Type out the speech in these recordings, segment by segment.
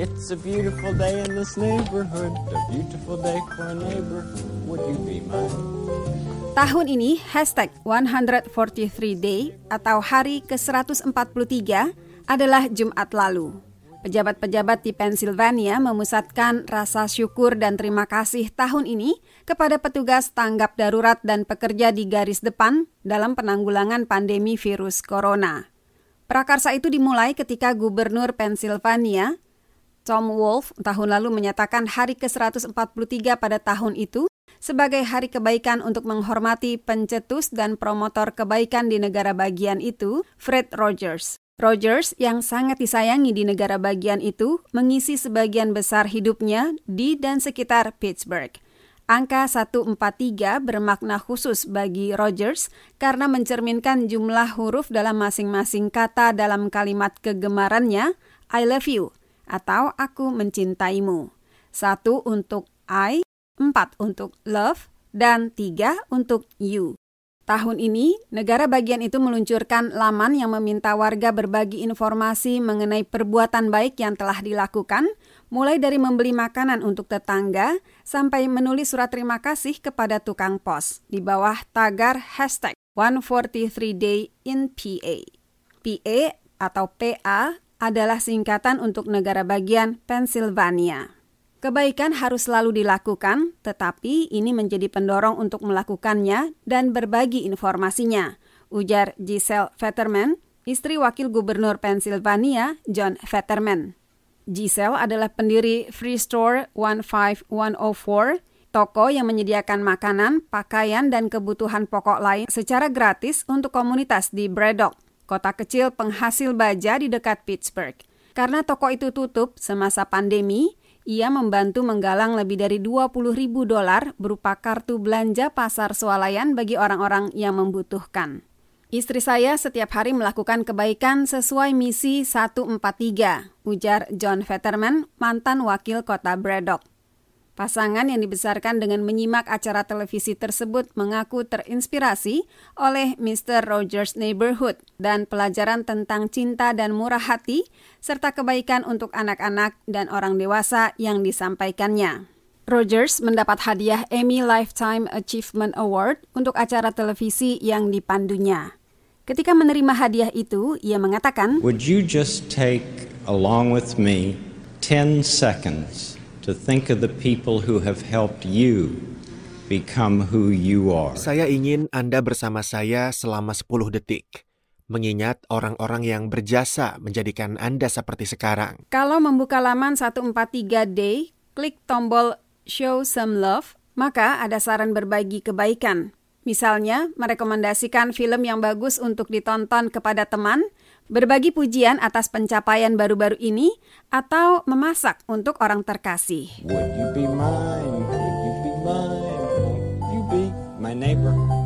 It's a beautiful day in this neighborhood, a beautiful day for a neighbor. Would you be mine? Tahun ini, hashtag 143 Day atau hari ke-143 adalah Jumat lalu. Pejabat-pejabat di Pennsylvania memusatkan rasa syukur dan terima kasih tahun ini kepada petugas tanggap darurat dan pekerja di garis depan dalam penanggulangan pandemi virus corona. Prakarsa itu dimulai ketika Gubernur Pennsylvania, Tom Wolf, tahun lalu menyatakan hari ke-143 pada tahun itu sebagai hari kebaikan untuk menghormati pencetus dan promotor kebaikan di negara bagian itu, Fred Rogers. Rogers yang sangat disayangi di negara bagian itu mengisi sebagian besar hidupnya di dan sekitar Pittsburgh. Angka 143 bermakna khusus bagi Rogers karena mencerminkan jumlah huruf dalam masing-masing kata dalam kalimat kegemarannya, I love you, atau aku mencintaimu. Satu untuk I, empat untuk love, dan tiga untuk you. Tahun ini, negara bagian itu meluncurkan laman yang meminta warga berbagi informasi mengenai perbuatan baik yang telah dilakukan, mulai dari membeli makanan untuk tetangga sampai menulis surat terima kasih kepada tukang pos di bawah tagar hashtag 143 Day in PA. PA atau PA adalah singkatan untuk negara bagian Pennsylvania. Kebaikan harus selalu dilakukan, tetapi ini menjadi pendorong untuk melakukannya dan berbagi informasinya, ujar Giselle Fetterman, istri wakil gubernur Pennsylvania, John Fetterman. Giselle adalah pendiri Free Store 15104, toko yang menyediakan makanan, pakaian, dan kebutuhan pokok lain secara gratis untuk komunitas di Braddock, kota kecil penghasil baja di dekat Pittsburgh. Karena toko itu tutup semasa pandemi, ia membantu menggalang lebih dari 20 ribu dolar berupa kartu belanja pasar swalayan bagi orang-orang yang membutuhkan. Istri saya setiap hari melakukan kebaikan sesuai misi 143, ujar John Fetterman, mantan wakil kota Braddock. Pasangan yang dibesarkan dengan menyimak acara televisi tersebut mengaku terinspirasi oleh Mr. Rogers Neighborhood dan pelajaran tentang cinta dan murah hati serta kebaikan untuk anak-anak dan orang dewasa yang disampaikannya. Rogers mendapat hadiah Emmy Lifetime Achievement Award untuk acara televisi yang dipandunya. Ketika menerima hadiah itu, ia mengatakan, Would you just take along with me 10 seconds to think of the people who have helped you become who you are. Saya ingin Anda bersama saya selama 10 detik. Mengingat orang-orang yang berjasa menjadikan Anda seperti sekarang. Kalau membuka laman 143 Day, klik tombol Show Some Love, maka ada saran berbagi kebaikan. Misalnya, merekomendasikan film yang bagus untuk ditonton kepada teman, berbagi pujian atas pencapaian baru-baru ini, atau memasak untuk orang terkasih.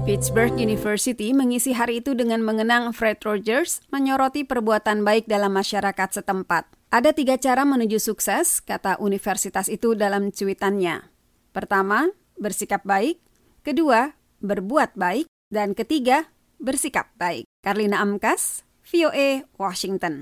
Pittsburgh University mengisi hari itu dengan mengenang Fred Rogers menyoroti perbuatan baik dalam masyarakat setempat. Ada tiga cara menuju sukses, kata universitas itu dalam cuitannya. Pertama, bersikap baik. Kedua, berbuat baik. Dan ketiga, bersikap baik. Karlina Amkas, VOA Washington.